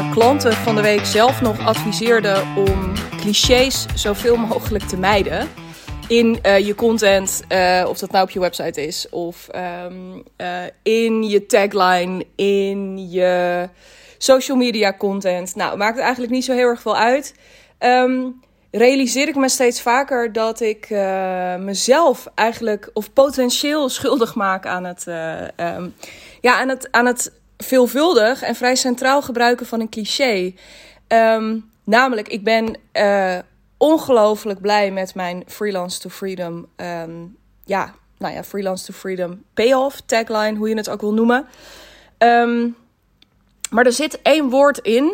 klanten van de week zelf nog adviseerde om clichés zoveel mogelijk te mijden in uh, je content, uh, of dat nou op je website is, of um, uh, in je tagline, in je social media content. Nou, maakt het eigenlijk niet zo heel erg veel uit. Um, realiseer ik me steeds vaker dat ik mezelf eigenlijk, of potentieel schuldig maak aan het, um, ja, aan het, aan het veelvuldig en vrij centraal gebruiken van een cliché. Um, namelijk, ik ben ongelooflijk blij met mijn Freelance to Freedom. Um, ja, nou ja, Freelance to Freedom payoff, tagline, hoe je het ook wil noemen. Um, maar er zit één woord in.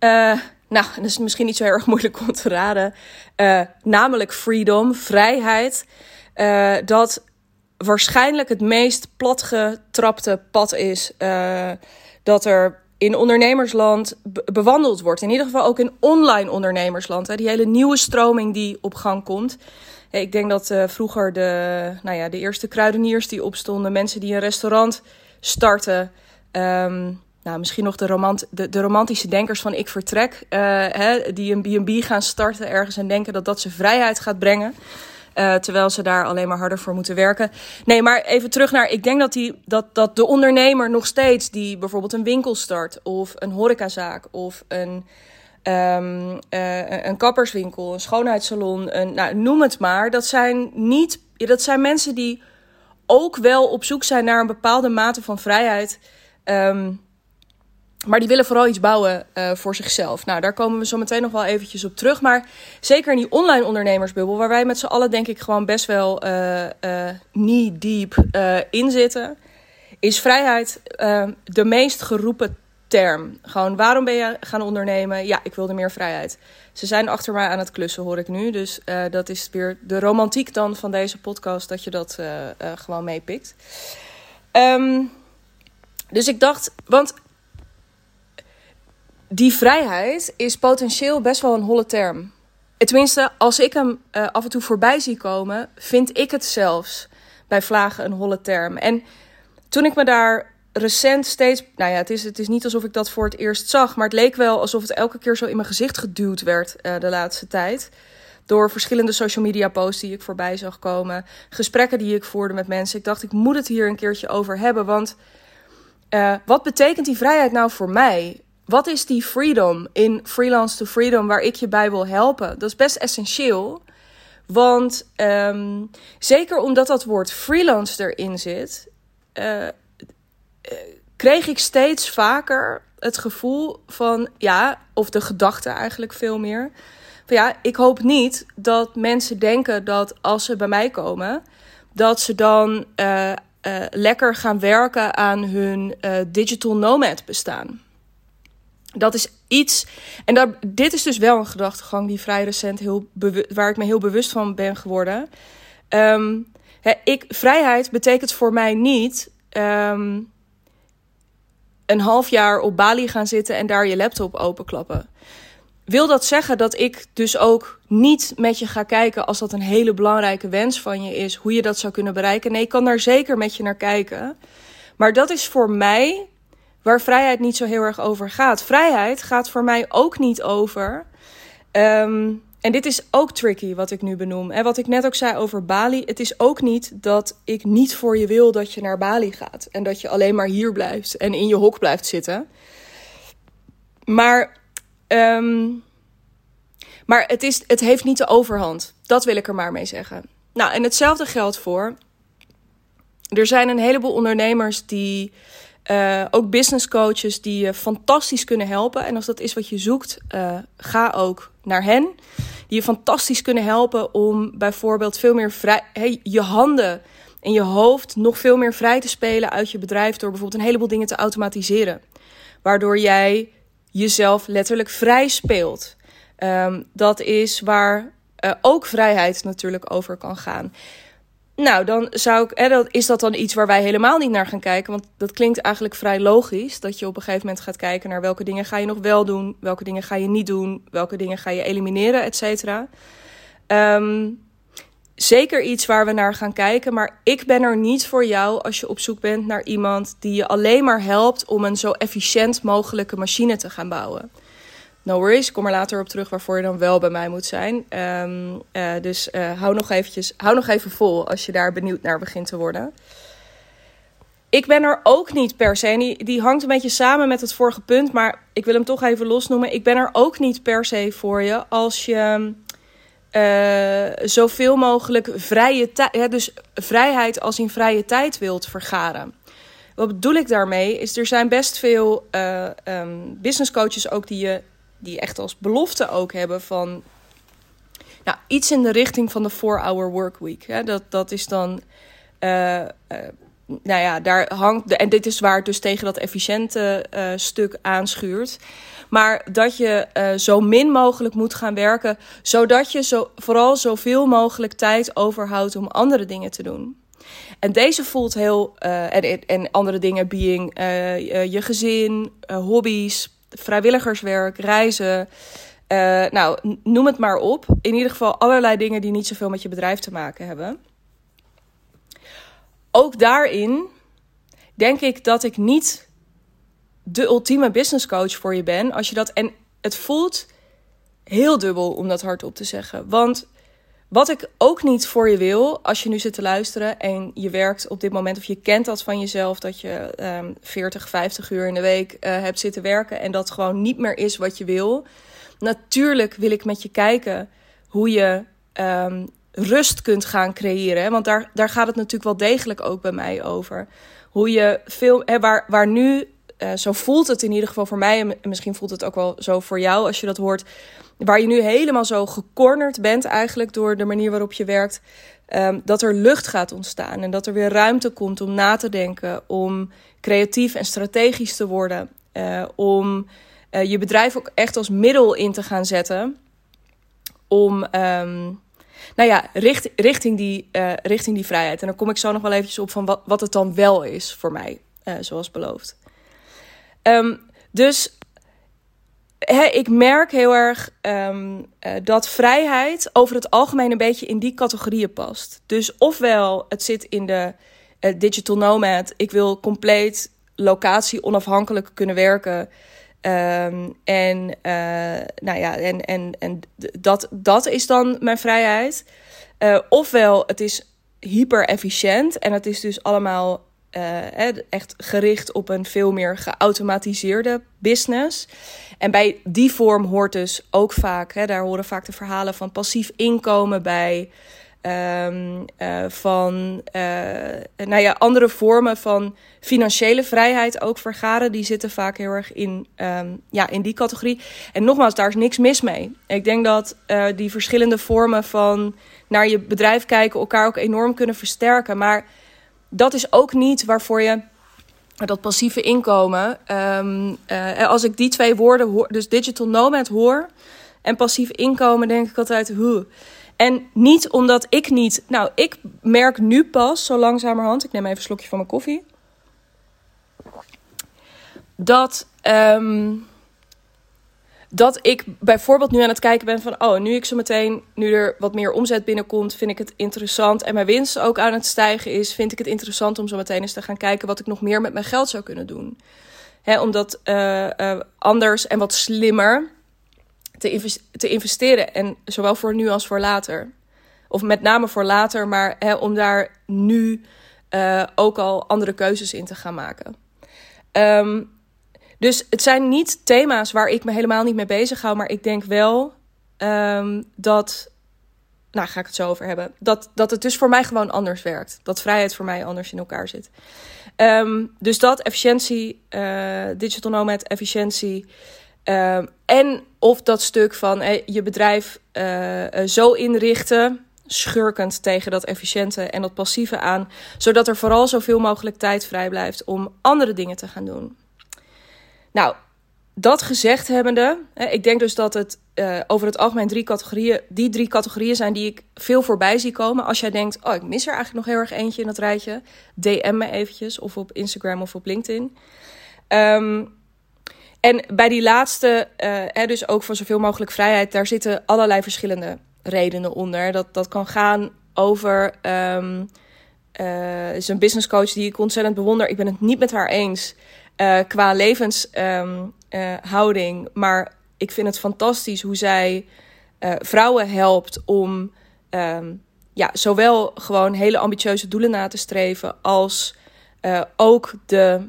Uh, nou, dat is misschien niet zo erg moeilijk om te raden. Uh, namelijk freedom, vrijheid. Uh, dat waarschijnlijk het meest platgetrapte pad is. dat er in ondernemersland bewandeld wordt. In ieder geval ook in online ondernemersland. Hè. Die hele nieuwe stroming die op gang komt. Ik denk dat uh, vroeger de, nou ja, de eerste kruideniers die opstonden, mensen die een restaurant starten. Um, nou, misschien nog de, romant de, de, romantische denkers van ik vertrek. Uh, hè, die een B&B gaan starten ergens en denken dat dat ze vrijheid gaat brengen. Uh, terwijl ze daar alleen maar harder voor moeten werken. Nee, maar even terug naar. Ik denk dat, die, dat, dat de ondernemer nog steeds die bijvoorbeeld een winkel start, of een horecazaak, of een, um, uh, een kapperswinkel, een schoonheidssalon, een, nou, noem het maar. Dat zijn niet. Dat zijn mensen die ook wel op zoek zijn naar een bepaalde mate van vrijheid. Um, maar die willen vooral iets bouwen uh, voor zichzelf. Nou, daar komen we zo meteen nog wel eventjes op terug. Maar zeker in die online ondernemersbubbel, waar wij met z'n allen denk ik gewoon best wel uh, uh, knee deep in zitten, is vrijheid de meest geroepen term. Gewoon, waarom ben je gaan ondernemen? Ja, ik wilde meer vrijheid. Ze zijn achter mij aan het klussen, hoor ik nu. Dus dat is weer de romantiek dan van deze podcast, dat je dat gewoon meepikt. Um, dus ik dacht, want die vrijheid is potentieel best wel een holle term. Tenminste, als ik hem uh, af en toe voorbij zie komen, vind ik het zelfs bij vlagen een holle term. En toen ik me daar recent steeds. Nou ja, het is, het is niet alsof ik dat voor het eerst zag, maar het leek wel alsof het elke keer zo in mijn gezicht geduwd werd uh, de laatste tijd. Door verschillende social media posts die ik voorbij zag komen, gesprekken die ik voerde met mensen. Ik dacht, ik moet het hier een keertje over hebben. Want uh, wat betekent die vrijheid nou voor mij? Wat is die freedom in Freelance to Freedom waar ik je bij wil helpen? Dat is best essentieel. Want um, zeker omdat dat woord freelance erin zit, uh, kreeg ik steeds vaker het gevoel van, ja, of de gedachte eigenlijk veel meer. Van ja, ik hoop niet dat mensen denken dat als ze bij mij komen, dat ze dan uh, lekker gaan werken aan hun digital nomad bestaan dat is iets. En dat, dit is dus wel een gedachtegang die vrij recent heel waar ik me heel bewust van ben geworden. Um, ik, vrijheid betekent voor mij niet um, een half jaar op Bali gaan zitten en daar je laptop openklappen. Wil dat zeggen dat ik dus ook niet met je ga kijken als dat een hele belangrijke wens van je is, hoe je dat zou kunnen bereiken? Nee, ik kan daar zeker met je naar kijken. Maar dat is voor mij waar vrijheid niet zo heel erg over gaat. Vrijheid gaat voor mij ook niet over. Um, en dit is ook tricky wat ik nu benoem. En wat ik net ook zei over Bali. Het is ook niet dat ik niet voor je wil dat je naar Bali gaat. En dat je alleen maar hier blijft en in je hok blijft zitten. Maar, um, maar het, is, het heeft niet de overhand. Dat wil ik er maar mee zeggen. Nou, en hetzelfde geldt voor. Er zijn een heleboel ondernemers die uh, ook business coaches die je fantastisch kunnen helpen. En als dat is wat je zoekt, uh, ga ook naar hen. Die je fantastisch kunnen helpen om bijvoorbeeld veel meer vrij, hey, je handen en je hoofd nog veel meer vrij te spelen uit je bedrijf. Door bijvoorbeeld een heleboel dingen te automatiseren. Waardoor jij jezelf letterlijk vrij speelt. Um, dat is waar uh, ook vrijheid natuurlijk over kan gaan. Nou, dan zou ik. Hè, is dat dan iets waar wij helemaal niet naar gaan kijken? Want dat klinkt eigenlijk vrij logisch. Dat je op een gegeven moment gaat kijken naar welke dingen ga je nog wel doen, welke dingen ga je niet doen, welke dingen ga je elimineren, et cetera. Um, zeker iets waar we naar gaan kijken. Maar ik ben er niet voor jou als je op zoek bent naar iemand die je alleen maar helpt om een zo efficiënt mogelijke machine te gaan bouwen. No worries, ik kom er later op terug waarvoor je dan wel bij mij moet zijn. Ehm, eh, dus uh, hou, nog eventjes, hou nog even vol als je daar benieuwd naar begint te worden. Ik ben er ook niet per se, die, die hangt een beetje samen met het vorige punt, maar ik wil hem toch even losnoemen. Ik ben er ook niet per se voor je als je uh, zoveel mogelijk vrije tijd, dus vrijheid als in vrije tijd wilt vergaren. Wat bedoel ik daarmee? Is er zijn best veel uh, um, business coaches ook die je die echt als belofte ook hebben van nou, iets in de richting van de 4-hour workweek. Hè? Dat, dat is dan. Uh, uh, nou ja, daar hangt. De, en dit is waar het dus tegen dat efficiënte uh, stuk aanschuurt. Maar dat je zo min mogelijk moet gaan werken, zodat je zo, vooral zoveel mogelijk tijd overhoudt om andere dingen te doen. En deze voelt heel. en, en andere dingen, being je gezin, hobby's, vrijwilligerswerk, reizen. Uh, nou, noem het maar op. In ieder geval allerlei dingen die niet zoveel met je bedrijf te maken hebben. Ook daarin denk ik dat ik niet de ultieme business coach voor je ben. Als je dat. En het voelt heel dubbel om dat hardop te zeggen. Want wat ik ook niet voor je wil, als je nu zit te luisteren en je werkt op dit moment, of je kent dat van jezelf, dat je um, 40, 50 uur in de week uh, hebt zitten werken en dat gewoon niet meer is wat je wil. Natuurlijk wil ik met je kijken hoe je um, rust kunt gaan creëren. Want daar, daar gaat het natuurlijk wel degelijk ook bij mij over. Hoe je veel, waar, waar nu, uh, zo voelt het in ieder geval voor mij, en misschien voelt het ook wel zo voor jou als je dat hoort waar je nu helemaal zo gecornerd bent eigenlijk door de manier waarop je werkt, um, dat er lucht gaat ontstaan en dat er weer ruimte komt om na te denken, om creatief en strategisch te worden, uh, om uh, je bedrijf ook echt als middel in te gaan zetten om, um, nou ja, richt, richting, die, uh, richting die vrijheid. En dan kom ik zo nog wel eventjes op van wat, wat het dan wel is voor mij, zoals beloofd. Um, dus ik merk heel erg um, uh, dat vrijheid over het algemeen een beetje in die categorieën past. Dus ofwel het zit in de uh, digital nomad. Ik wil compleet locatie onafhankelijk kunnen werken. Um, en, uh, nou ja, en, en, en dat, dat is dan mijn vrijheid. ofwel het is hyper efficiënt en het is dus allemaal uh, echt gericht op een veel meer geautomatiseerde business. En bij die vorm hoort dus ook vaak, hè, daar horen vaak de verhalen van passief inkomen bij. Um, uh, van uh, nou ja, andere vormen van financiële vrijheid ook vergaren. Die zitten vaak heel erg in, um, ja, in die categorie. En nogmaals, daar is niks mis mee. Ik denk dat die verschillende vormen van naar je bedrijf kijken elkaar ook enorm kunnen versterken. Maar dat is ook niet waarvoor je dat passieve inkomen. Um, uh, als ik die twee woorden hoor, dus digital nomad hoor en passief inkomen, denk ik altijd hoe. En niet omdat ik niet. Nou, ik merk nu pas zo langzamerhand. Ik neem even een slokje van mijn koffie. Dat. Um, dat ik bijvoorbeeld nu aan het kijken ben van, oh, nu ik zo meteen, nu er wat meer omzet binnenkomt, vind ik het interessant. En mijn winst ook aan het stijgen is, vind ik het interessant om zo meteen eens te gaan kijken wat ik nog meer met mijn geld zou kunnen doen. Hè, om dat uh, uh, anders en wat slimmer te, te, investeren. En zowel voor nu als voor later. Of met name voor later, maar om daar nu uh, ook al andere keuzes in te gaan maken. Um, dus het zijn niet thema's waar ik me helemaal niet mee bezig hou. Maar ik denk wel um, dat. Nou, ga ik het zo over hebben. Dat, dat het dus voor mij gewoon anders werkt. Dat vrijheid voor mij anders in elkaar zit. Um, dus dat, efficiëntie, uh, digital nomad, efficiëntie. Um, en of dat stuk van eh, je bedrijf uh, zo inrichten schurkend tegen dat efficiënte en dat passieve aan, zodat er vooral zoveel mogelijk tijd vrij blijft om andere dingen te gaan doen. Nou, dat gezegd hebbende, ik denk dus dat het uh, over het algemeen drie categorieën, die drie categorieën zijn die ik veel voorbij zie komen. Als jij denkt, oh, ik mis er eigenlijk nog heel erg eentje in dat rijtje, DM me eventjes of op Instagram of op LinkedIn. Um, en bij die laatste, uh, dus ook voor zoveel mogelijk vrijheid, daar zitten allerlei verschillende redenen onder. Dat, dat kan gaan over. Um, is een business coach die ik ontzettend bewonder. Ik ben het niet met haar eens uh, qua levenshouding. Um, maar ik vind het fantastisch hoe zij uh, vrouwen helpt om um, ja, zowel gewoon hele ambitieuze doelen na te streven, als ook de,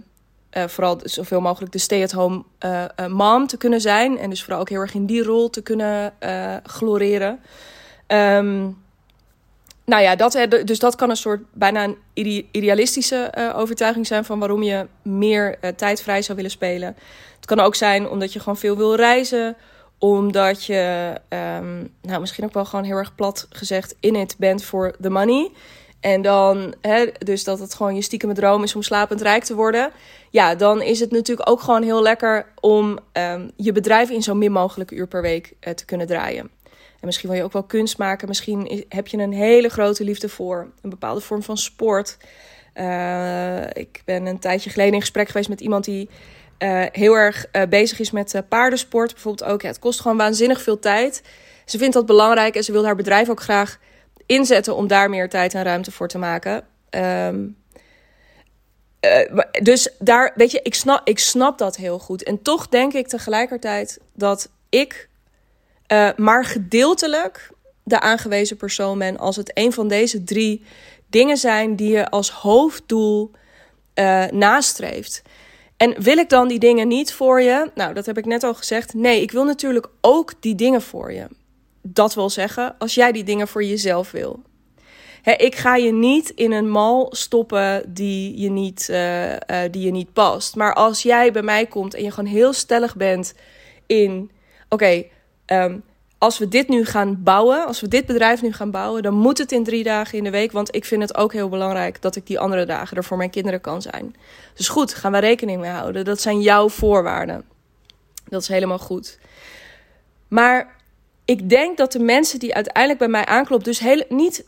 uh, vooral zoveel mogelijk de stay-at-home uh, mom te kunnen zijn. En dus vooral ook heel erg in die rol te kunnen gloreren. Um, nou ja, dat, dus dat kan een soort bijna een idealistische overtuiging zijn van waarom je meer tijd vrij zou willen spelen. Het kan ook zijn omdat je gewoon veel wil reizen omdat je, um, nou misschien ook wel gewoon heel erg plat gezegd, in het bent voor the money. En dan, hè, dus dat het gewoon je stiekeme droom is om slapend rijk te worden. Ja, dan is het natuurlijk ook gewoon heel lekker om um, je bedrijf in zo min mogelijk uur per week uh, te kunnen draaien. En misschien wil je ook wel kunst maken. Misschien heb je een hele grote liefde voor een bepaalde vorm van sport. Uh, ik ben een tijdje geleden in gesprek geweest met iemand die uh, heel erg uh, bezig is met paardensport. Bijvoorbeeld ook. Het kost gewoon waanzinnig veel tijd. Ze vindt dat belangrijk en ze wil haar bedrijf ook graag inzetten om daar meer tijd en ruimte voor te maken. Um, dus daar, weet je, ik snap, ik snap dat heel goed. En toch denk ik tegelijkertijd dat ik maar gedeeltelijk de aangewezen persoon ben als het een van deze drie dingen zijn die je als hoofddoel nastreeft. En wil ik dan die dingen niet voor je? Nou, dat heb ik net al gezegd. Nee, ik wil natuurlijk ook die dingen voor je. Dat wil zeggen, als jij die dingen voor jezelf wil. ik ga je niet in een mal stoppen die je niet, uh, die je niet past. Maar als jij bij mij komt en je gewoon heel stellig bent in: oké, um, als we dit nu gaan bouwen, als we dit bedrijf nu gaan bouwen, dan moet het in drie dagen in de week. Want ik vind het ook heel belangrijk dat ik die andere dagen er voor mijn kinderen kan zijn. Dus goed, gaan we rekening mee houden. Dat zijn jouw voorwaarden. Dat is helemaal goed. Maar ik denk dat de mensen die uiteindelijk bij mij aankloppen, dus heel, niet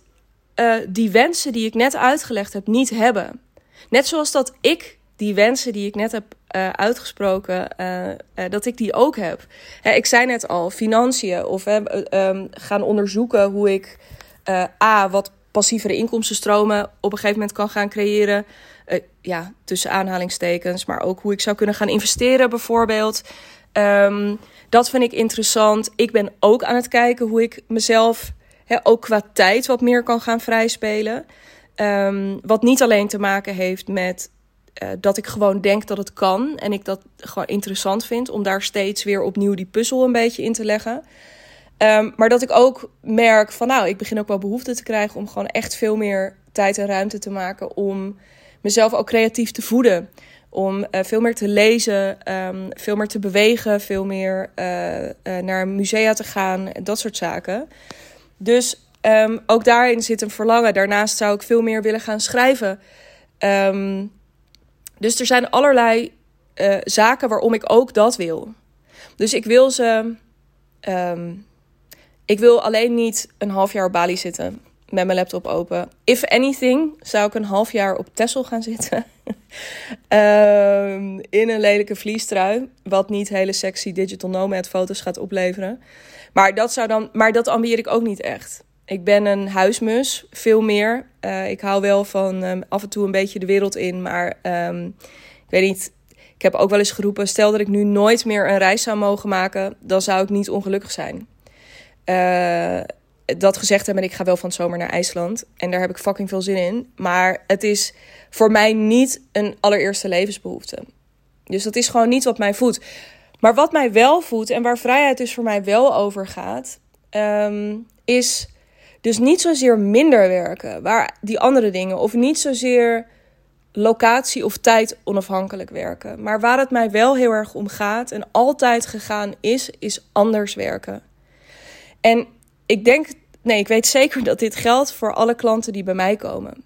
uh, die wensen die ik net uitgelegd heb, niet hebben. Net zoals dat ik die wensen die ik net heb uh, uitgesproken, uh, dat ik die ook heb. Hè, ik zei net al, financiën of um, gaan onderzoeken hoe ik A, wat passievere inkomstenstromen op een gegeven moment kan gaan creëren. ja, tussen aanhalingstekens, maar ook hoe ik zou kunnen gaan investeren bijvoorbeeld. Um, dat vind ik interessant. Ik ben ook aan het kijken hoe ik mezelf hè, ook qua tijd wat meer kan gaan vrijspelen. Um, wat niet alleen te maken heeft met uh, dat ik gewoon denk dat het kan. En ik dat gewoon interessant vind om daar steeds weer opnieuw die puzzel een beetje in te leggen. Um, maar dat ik ook merk van nou, ik begin ook wel behoefte te krijgen om gewoon echt veel meer tijd en ruimte te maken om mezelf ook creatief te voeden. Om uh, veel meer te lezen, um, veel meer te bewegen, veel meer uh, naar musea te gaan, dat soort zaken. Dus um, ook daarin zit een verlangen. Daarnaast zou ik veel meer willen gaan schrijven. Dus er zijn allerlei uh, zaken waarom ik ook dat wil. Dus ik wil ze. Um, ik wil alleen niet een half jaar op Bali zitten met mijn laptop open. If anything, zou ik een half jaar op Texel gaan zitten. um, in een lelijke vliestrui. Wat niet hele sexy digital nomad foto's gaat opleveren. Maar dat, zou dan, maar dat ambieer ik ook niet echt. Ik ben een huismus, veel meer. Uh, ik hou wel van um, af en toe een beetje de wereld in. Maar um, ik weet niet. Ik heb ook wel eens geroepen: stel dat ik nu nooit meer een reis zou mogen maken, dan zou ik niet ongelukkig zijn. Uh, dat gezegd hebben, ik ga wel van zomer naar IJsland. En daar heb ik fucking veel zin in. Maar het is voor mij niet een allereerste levensbehoefte. Dus dat is gewoon niet wat mij voedt. Maar wat mij wel voedt en waar vrijheid dus voor mij wel over gaat, um, is dus niet zozeer minder werken, waar die andere dingen, of niet zozeer locatie of tijd onafhankelijk werken. Maar waar het mij wel heel erg om gaat en altijd gegaan is, is anders werken. En ik denk, nee, ik weet zeker dat dit geldt voor alle klanten die bij mij komen.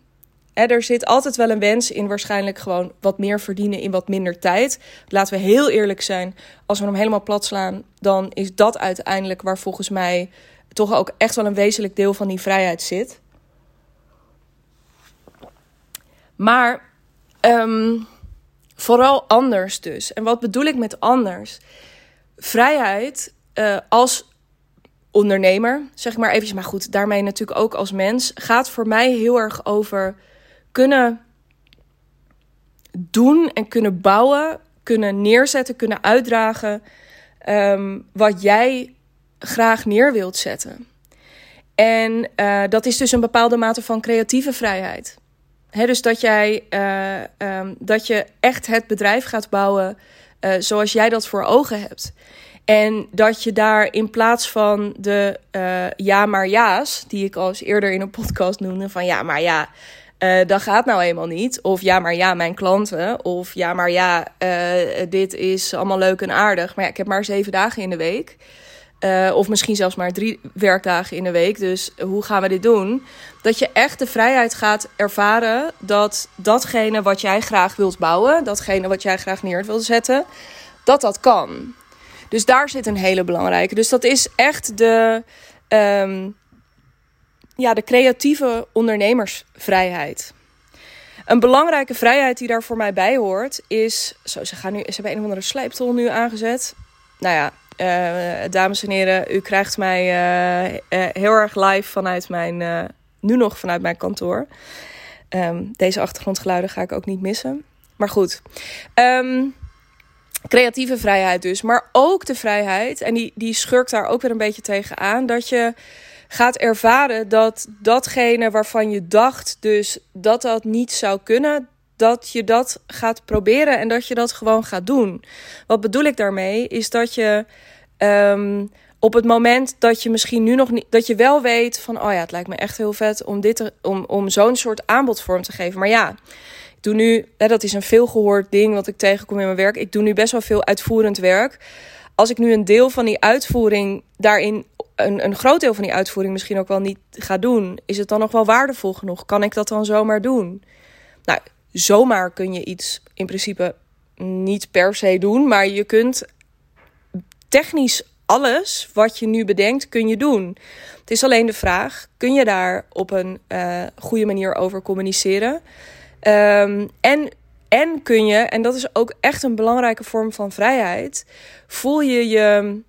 Er zit altijd wel een wens in waarschijnlijk gewoon wat meer verdienen in wat minder tijd. Laten we heel eerlijk zijn, als we hem helemaal plat slaan, dan is dat uiteindelijk waar volgens mij toch ook echt wel een wezenlijk deel van die vrijheid zit. Maar um, vooral anders dus. En wat bedoel ik met anders? Vrijheid uh, als ondernemer, zeg maar eventjes. Maar goed, daarmee natuurlijk ook als mens. Gaat voor mij heel erg over kunnen doen en kunnen bouwen, kunnen neerzetten, kunnen uitdragen. Ehm, wat jij graag neer wilt zetten. En uh, dat is dus een bepaalde mate van creatieve vrijheid. He, dus dat jij uh, um, dat je echt het bedrijf gaat bouwen uh, zoals jij dat voor ogen hebt. En dat je daar in plaats van de ja maar ja's, die ik al eens eerder in een podcast noemde, van ja maar ja, dat gaat nou eenmaal niet. Of ja maar ja, mijn klanten. Of ja maar ja, dit is allemaal leuk en aardig. Maar ja, ik heb maar zeven dagen in de week. Uh, of misschien zelfs maar drie werkdagen in de week. Dus hoe gaan we dit doen? Dat je echt de vrijheid gaat ervaren dat datgene wat jij graag wilt bouwen, datgene wat jij graag neer wilt zetten, dat dat kan. Dus daar zit een hele belangrijke. Dus dat is echt de, um, ja, de creatieve ondernemersvrijheid. Een belangrijke vrijheid die daar voor mij bij hoort is. Zo, ze, gaan nu, ze hebben een of andere slijptol nu aangezet. Nou ja, uh, dames en heren, u krijgt mij uh, uh, heel erg live vanuit mijn. nu nog vanuit mijn kantoor. Um, deze achtergrondgeluiden ga ik ook niet missen. Maar goed. Um, creatieve vrijheid dus. Maar ook de vrijheid, en die, die schurkt daar ook weer een beetje tegenaan, dat je gaat ervaren dat datgene waarvan je dacht dus dat dat niet zou kunnen, dat je dat gaat proberen en dat je dat gewoon gaat doen. Wat bedoel ik daarmee? Is dat je um, op het moment dat je misschien nu nog niet, dat je wel weet van, oh ja, het lijkt me echt heel vet om dit, om, om zo'n soort aanbod vorm te geven. Maar ja, doe nu, hè, dat is een veelgehoord ding wat ik tegenkom in mijn werk. Ik doe nu best wel veel uitvoerend werk. Als ik nu een deel van die uitvoering daarin, een, een groot deel van die uitvoering misschien ook wel niet ga doen, is het dan nog wel waardevol genoeg? Kan ik dat dan zomaar doen? Nou, zomaar kun je iets in principe niet per se doen, maar je kunt technisch alles wat je nu bedenkt, kun je doen. Het is alleen de vraag: kun je daar op een uh, goede manier over communiceren? Um, en, en kun je, en dat is ook echt een belangrijke vorm van vrijheid, voel je je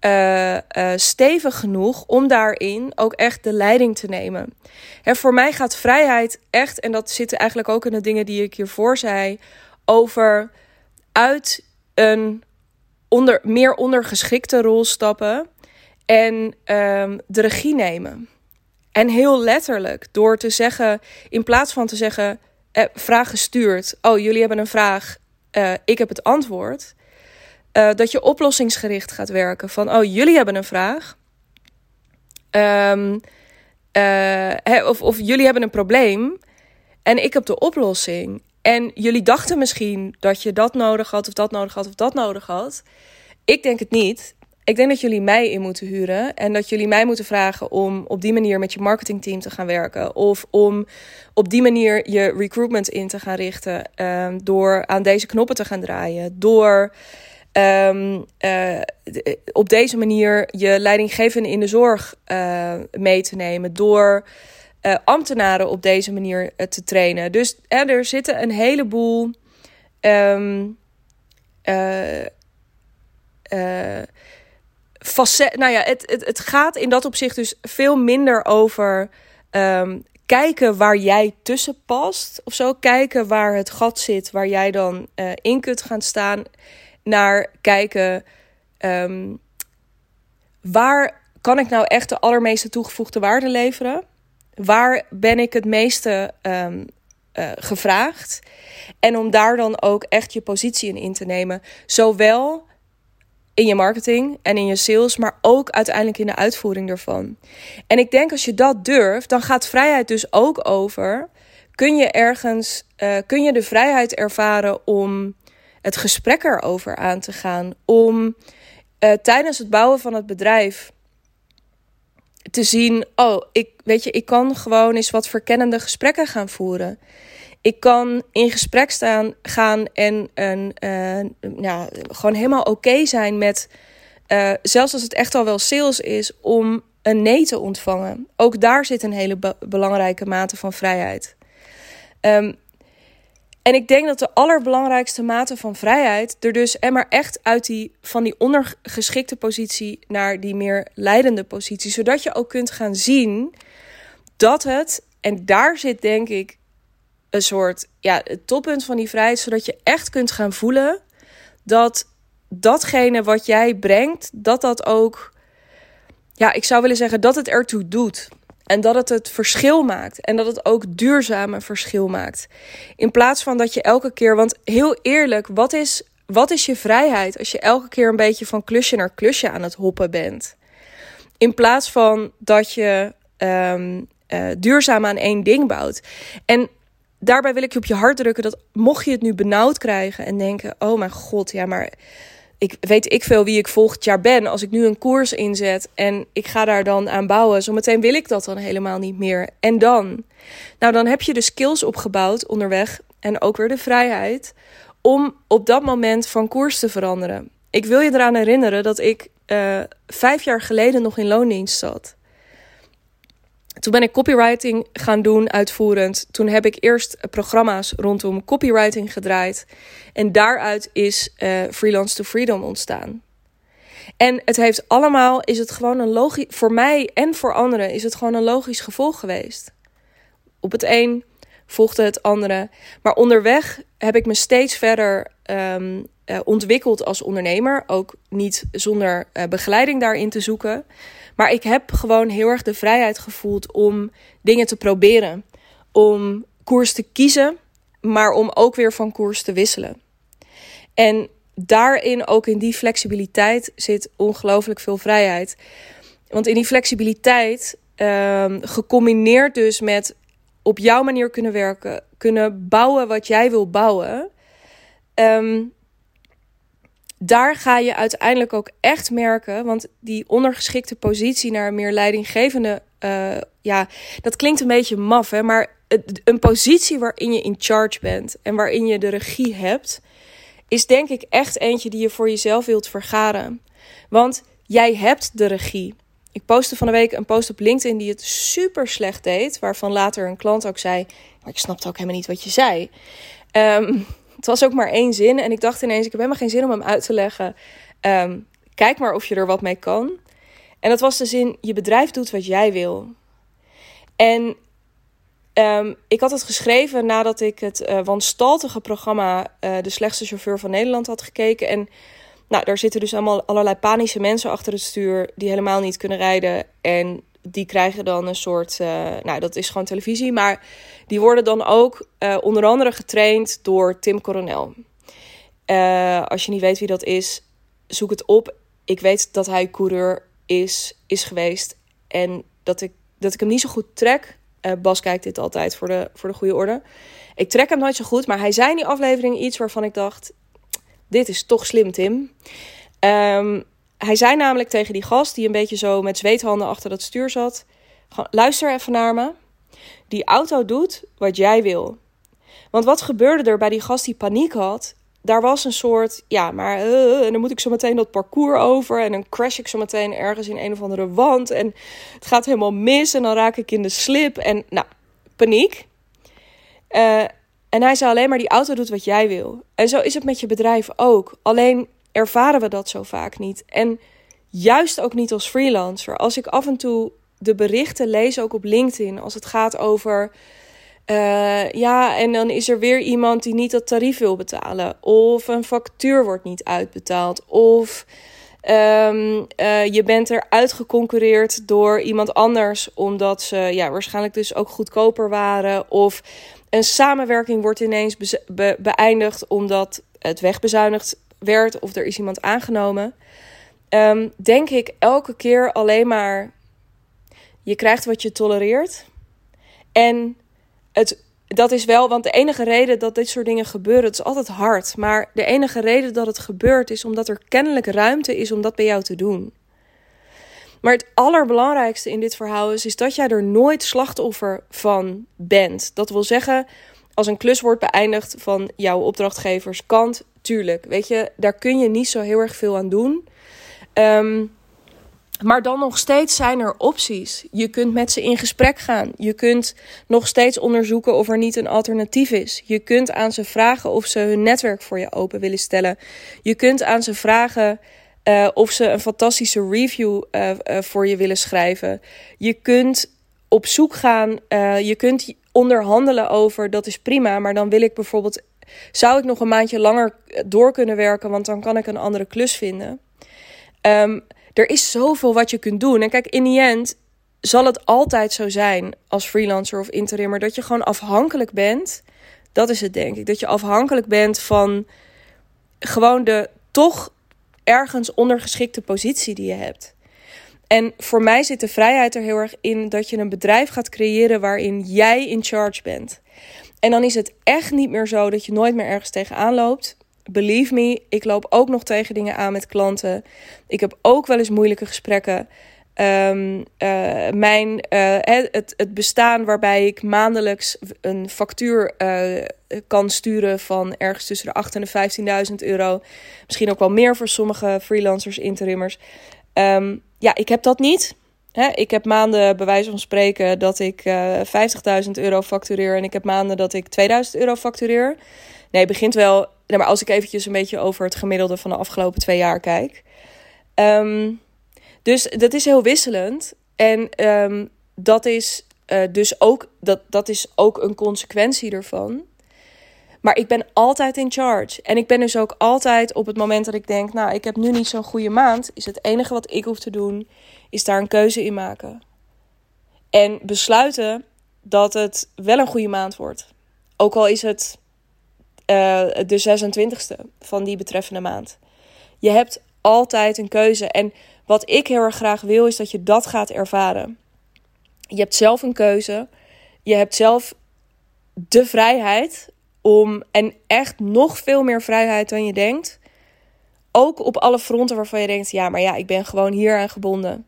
uh, uh, stevig genoeg om daarin ook echt de leiding te nemen. Hè, voor mij gaat vrijheid echt, en dat zit eigenlijk ook in de dingen die ik hiervoor zei, over uit een onder, meer ondergeschikte rol stappen en um, de regie nemen. En heel letterlijk, door te zeggen, in plaats van te zeggen, eh, vraag gestuurd. Oh, jullie hebben een vraag. Ik heb het antwoord. Uh, dat je oplossingsgericht gaat werken. Van, oh, jullie hebben een vraag. Um, uh, of, of jullie hebben een probleem. En ik heb de oplossing. En jullie dachten misschien dat je dat nodig had, of dat nodig had, of dat nodig had. Ik denk het niet ik denk dat jullie mij in moeten huren. En dat jullie mij moeten vragen om op die manier met je marketingteam te gaan werken. Of om op die manier je recruitment in te gaan richten. Um, door aan deze knoppen te gaan draaien. Door um, op deze manier je leidinggevende in de zorg uh, mee te nemen. Door uh, ambtenaren op deze manier te trainen. Dus er zitten een heleboel. Um, facet. Nou ja, het, het, het gaat in dat opzicht dus veel minder over um, kijken waar jij tussen past. Of zo. Kijken waar het gat zit, waar jij dan in kunt gaan staan. Naar kijken. Um, waar kan ik nou echt de allermeeste toegevoegde waarde leveren? Waar ben ik het meeste um, uh, gevraagd? En om daar dan ook echt je positie in in te nemen. Zowel in je marketing en in je sales, maar ook uiteindelijk in de uitvoering ervan. En ik denk als je dat durft, dan gaat vrijheid dus ook over. Kun je ergens, uh, kun je de vrijheid ervaren om het gesprek erover aan te gaan, om uh, tijdens het bouwen van het bedrijf te zien, oh, ik weet je, ik kan gewoon eens wat verkennende gesprekken gaan voeren. Ik kan in gesprek staan, gaan en een, uh, ja, gewoon helemaal oké zijn met, uh, zelfs als het echt al wel sales is, om een nee te ontvangen. Ook daar zit een hele be belangrijke mate van vrijheid. Um, en ik denk dat de allerbelangrijkste mate van vrijheid er dus en maar echt uit die van die ondergeschikte positie naar die meer leidende positie, zodat je ook kunt gaan zien dat het en daar zit denk ik een soort ja, het toppunt van die vrijheid, zodat je echt kunt gaan voelen dat datgene wat jij brengt, dat dat ook ja, ik zou willen zeggen dat het ertoe doet. En dat het het verschil maakt. En dat het ook duurzame verschil maakt. In plaats van dat je elke keer. Want heel eerlijk, wat is, wat is je vrijheid als je elke keer een beetje van klusje naar klusje aan het hoppen bent? In plaats van dat je um, duurzaam aan één ding bouwt. En daarbij wil ik je op je hart drukken dat mocht je het nu benauwd krijgen en denken: oh mijn god, ja, maar ik weet ik veel wie ik volgend jaar ben. Als ik nu een koers inzet en ik ga daar dan aan bouwen, zometeen wil ik dat dan helemaal niet meer. En dan? Nou, dan heb je de skills opgebouwd onderweg en ook weer de vrijheid om op dat moment van koers te veranderen. Ik wil je eraan herinneren dat ik uh, vijf jaar geleden nog in loondienst zat. Toen ben ik copywriting gaan doen, uitvoerend. Toen heb ik eerst programma's rondom copywriting gedraaid. En daaruit is uh, Freelance to Freedom ontstaan. En het heeft allemaal, is het gewoon een logisch, voor mij en voor anderen is het gewoon een logisch gevolg geweest. Op het een volgde het andere. Maar onderweg heb ik me steeds verder um, uh, ontwikkeld als ondernemer. Ook niet zonder uh, begeleiding daarin te zoeken. Maar ik heb gewoon heel erg de vrijheid gevoeld om dingen te proberen. Om koers te kiezen, maar om ook weer van koers te wisselen. En daarin, ook in die flexibiliteit, zit ongelooflijk veel vrijheid. Want in die flexibiliteit, um, gecombineerd dus met op jouw manier kunnen werken, kunnen bouwen wat jij wil bouwen. Um, daar ga je uiteindelijk ook echt merken, want die ondergeschikte positie naar een meer leidinggevende, uh, ja, dat klinkt een beetje maf, hè, maar een positie waarin je in charge bent en waarin je de regie hebt, is denk ik echt eentje die je voor jezelf wilt vergaren. Want jij hebt de regie. Ik postte van de week een post op LinkedIn die het super slecht deed, waarvan later een klant ook zei: Maar ik snapte ook helemaal niet wat je zei. Um, het was ook maar één zin. En ik dacht ineens, ik heb helemaal geen zin om hem uit te leggen. Um, kijk maar of je er wat mee kan. En dat was de zin, je bedrijf doet wat jij wil. En um, ik had het geschreven nadat ik het uh, wanstaltige programma uh, De Slechtste Chauffeur van Nederland had gekeken. En nou, daar zitten dus allemaal allerlei panische mensen achter het stuur die helemaal niet kunnen rijden. En die krijgen dan een soort, uh, nou dat is gewoon televisie, maar die worden dan ook uh, onder andere getraind door Tim Coronel. Uh, als je niet weet wie dat is, zoek het op. Ik weet dat hij coureur is, is geweest en dat ik, dat ik hem niet zo goed trek. Bas kijkt dit altijd voor de, voor de goede orde. Ik trek hem nooit zo goed, maar hij zei in die aflevering iets waarvan ik dacht: dit is toch slim, Tim. Um, hij zei namelijk tegen die gast, die een beetje zo met zweethanden achter dat stuur zat: luister even naar me. Die auto doet wat jij wil. Want wat gebeurde er bij die gast die paniek had? Daar was een soort, ja, maar uh, en dan moet ik zo meteen dat parcours over en dan crash ik zo meteen ergens in een of andere wand en het gaat helemaal mis en dan raak ik in de slip en nou, paniek. Uh, en hij zei alleen maar die auto doet wat jij wil. En zo is het met je bedrijf ook. Alleen ervaren we dat zo vaak niet. En juist ook niet als freelancer. Als ik af en toe de berichten lees, ook op LinkedIn, als het gaat over. Uh, ja, en dan is er weer iemand die niet dat tarief wil betalen. Of een factuur wordt niet uitbetaald. Of um, uh, je bent er uitgeconcurreerd door iemand anders. Omdat ze ja, waarschijnlijk dus ook goedkoper waren. Of een samenwerking wordt ineens be beëindigd omdat het wegbezuinigd werd of er is iemand aangenomen, um, denk ik elke keer alleen maar: je krijgt wat je tolereert. En het, dat is wel, want de enige reden dat dit soort dingen gebeuren, het is altijd hard. Maar de enige reden dat het gebeurt is omdat er kennelijk ruimte is om dat bij jou te doen. Maar het allerbelangrijkste in dit verhaal is, is dat jij er nooit slachtoffer van bent. Dat wil zeggen, als een klus wordt beëindigd van jouw opdrachtgeverskant, tuurlijk, weet je, daar kun je niet zo heel erg veel aan doen. Um, Maar dan nog steeds zijn er opties. Je kunt met ze in gesprek gaan. Je kunt nog steeds onderzoeken of er niet een alternatief is. Je kunt aan ze vragen of ze hun netwerk voor je open willen stellen. Je kunt aan ze vragen uh, of ze een fantastische review uh, uh, voor je willen schrijven. Je kunt op zoek gaan. je kunt onderhandelen over. Dat is prima. Maar dan wil ik bijvoorbeeld. Zou ik nog een maandje langer door kunnen werken? Want dan kan ik een andere klus vinden. Um, er is zoveel wat je kunt doen. En kijk, in die end zal het altijd zo zijn als freelancer of interimmer dat je gewoon afhankelijk bent. Dat is het denk ik. Dat je afhankelijk bent van gewoon de toch ergens ondergeschikte positie die je hebt. En voor mij zit de vrijheid er heel erg in dat je een bedrijf gaat creëren waarin jij in charge bent. En dan is het echt niet meer zo dat je nooit meer ergens tegenaan loopt believe me, ik loop ook nog tegen dingen aan met klanten. Ik heb ook wel eens moeilijke gesprekken. Um, uh, mijn, uh, het, het bestaan waarbij ik maandelijks een factuur uh, kan sturen van ergens tussen de 8.000 en de 15.000 euro. Misschien ook wel meer voor sommige freelancers, interimmers. Um, ja, ik heb dat niet. Hè, ik heb maanden, bij wijze van spreken, dat ik 50.000 euro factureer. En ik heb maanden dat ik 2000 euro factureer. Nee, begint wel maar als ik eventjes een beetje over het gemiddelde van de afgelopen twee jaar kijk. Um, dus dat is heel wisselend. En um, dat, is, uh, dus ook, dat, dat is ook een consequentie ervan. Maar ik ben altijd in charge. En ik ben dus ook altijd op het moment dat ik denk: Nou, ik heb nu niet zo'n goede maand. Is het enige wat ik hoef te doen, is daar een keuze in maken. En besluiten dat het wel een goede maand wordt. Ook al is het uh, de 26e van die betreffende maand. Je hebt altijd een keuze. En wat ik heel erg graag wil, is dat je dat gaat ervaren. Je hebt zelf een keuze. Je hebt zelf de vrijheid om, en echt nog veel meer vrijheid dan je denkt. Ook op alle fronten waarvan je denkt: ja, maar ja, ik ben gewoon hier aan gebonden.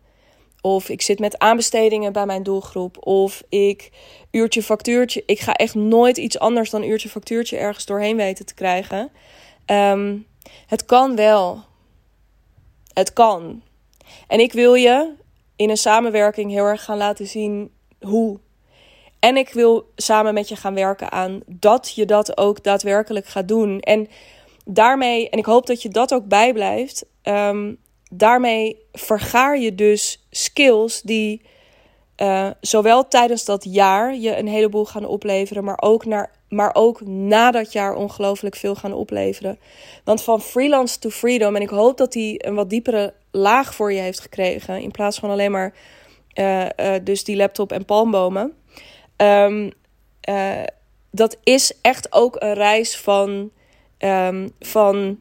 Of ik zit met aanbestedingen bij mijn doelgroep. Of ik uurtje factuurtje. Ik ga echt nooit iets anders dan uurtje factuurtje ergens doorheen weten te krijgen. Um, het kan wel. Het kan. En ik wil je in een samenwerking heel erg gaan laten zien hoe. En ik wil samen met je gaan werken aan dat je dat ook daadwerkelijk gaat doen. En daarmee, en ik hoop dat je dat ook bijblijft. Um, daarmee vergaar je dus skills die uh, zowel tijdens dat jaar je een heleboel gaan opleveren, maar ook, naar, maar ook na dat jaar ongelooflijk veel gaan opleveren. Want van freelance to freedom, en ik hoop dat hij een wat diepere laag voor je heeft gekregen, in plaats van alleen maar uh, uh, dus die laptop en palmbomen. Um, dat is echt ook een reis van, um, van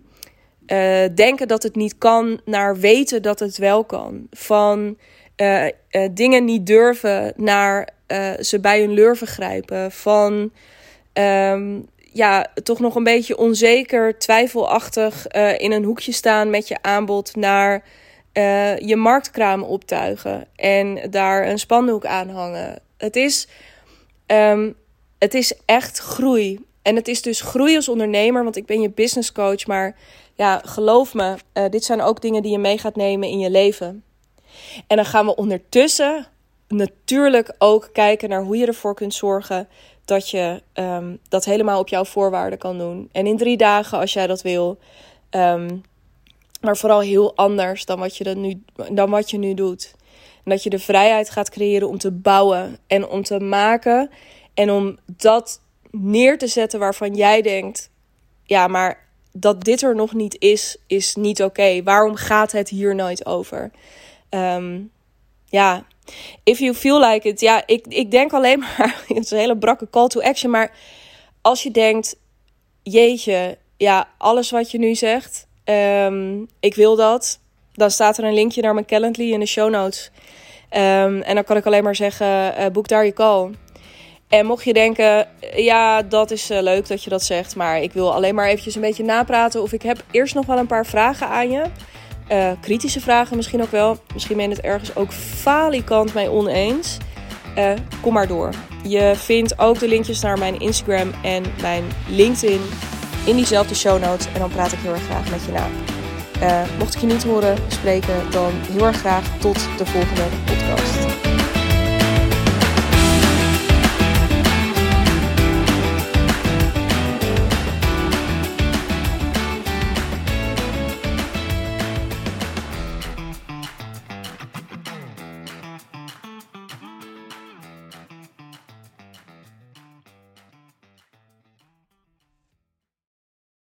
uh, denken dat het niet kan, naar weten dat het wel kan. Van uh, dingen niet durven, naar ze bij hun lurven grijpen. Van um, ja, toch nog een beetje onzeker, twijfelachtig in een hoekje staan met je aanbod, naar je marktkraam optuigen en daar een spandoek aan hangen. Het is, um, het is echt groei. En het is dus groei als ondernemer, want ik ben je business coach, maar ja, geloof me, uh, dit zijn ook dingen die je mee gaat nemen in je leven. En dan gaan we ondertussen natuurlijk ook kijken naar hoe je ervoor kunt zorgen dat je um, dat helemaal op jouw voorwaarden kan doen. En in drie dagen, als jij dat wil. Um, maar vooral heel anders dan wat, je dat nu, dan wat je nu doet. Dat je de vrijheid gaat creëren om te bouwen en om te maken. En om dat neer te zetten waarvan jij denkt: ja, maar dat dit er nog niet is, is niet oké. Waarom gaat het hier nooit over? Um, ja, if you feel like it. Ja, ik, ik denk alleen maar. Het is een hele brakke call to action. Maar als je denkt: jeetje, ja, alles wat je nu zegt, um, ik wil dat. Dan staat er een linkje naar mijn Calendly in de show notes. Um, en dan kan ik alleen maar zeggen: uh, boek daar je call. En mocht je denken, ja, dat is uh, leuk dat je dat zegt, maar ik wil alleen maar eventjes een beetje napraten. Of ik heb eerst nog wel een paar vragen aan je. Kritische vragen misschien ook wel. Misschien ben je het ergens ook falikant mee oneens. Kom maar door. Je vindt ook de linkjes naar mijn Instagram en mijn LinkedIn in diezelfde show notes. En dan praat ik heel erg graag met je na. Mocht ik je niet horen spreken, dan heel erg graag tot de volgende podcast.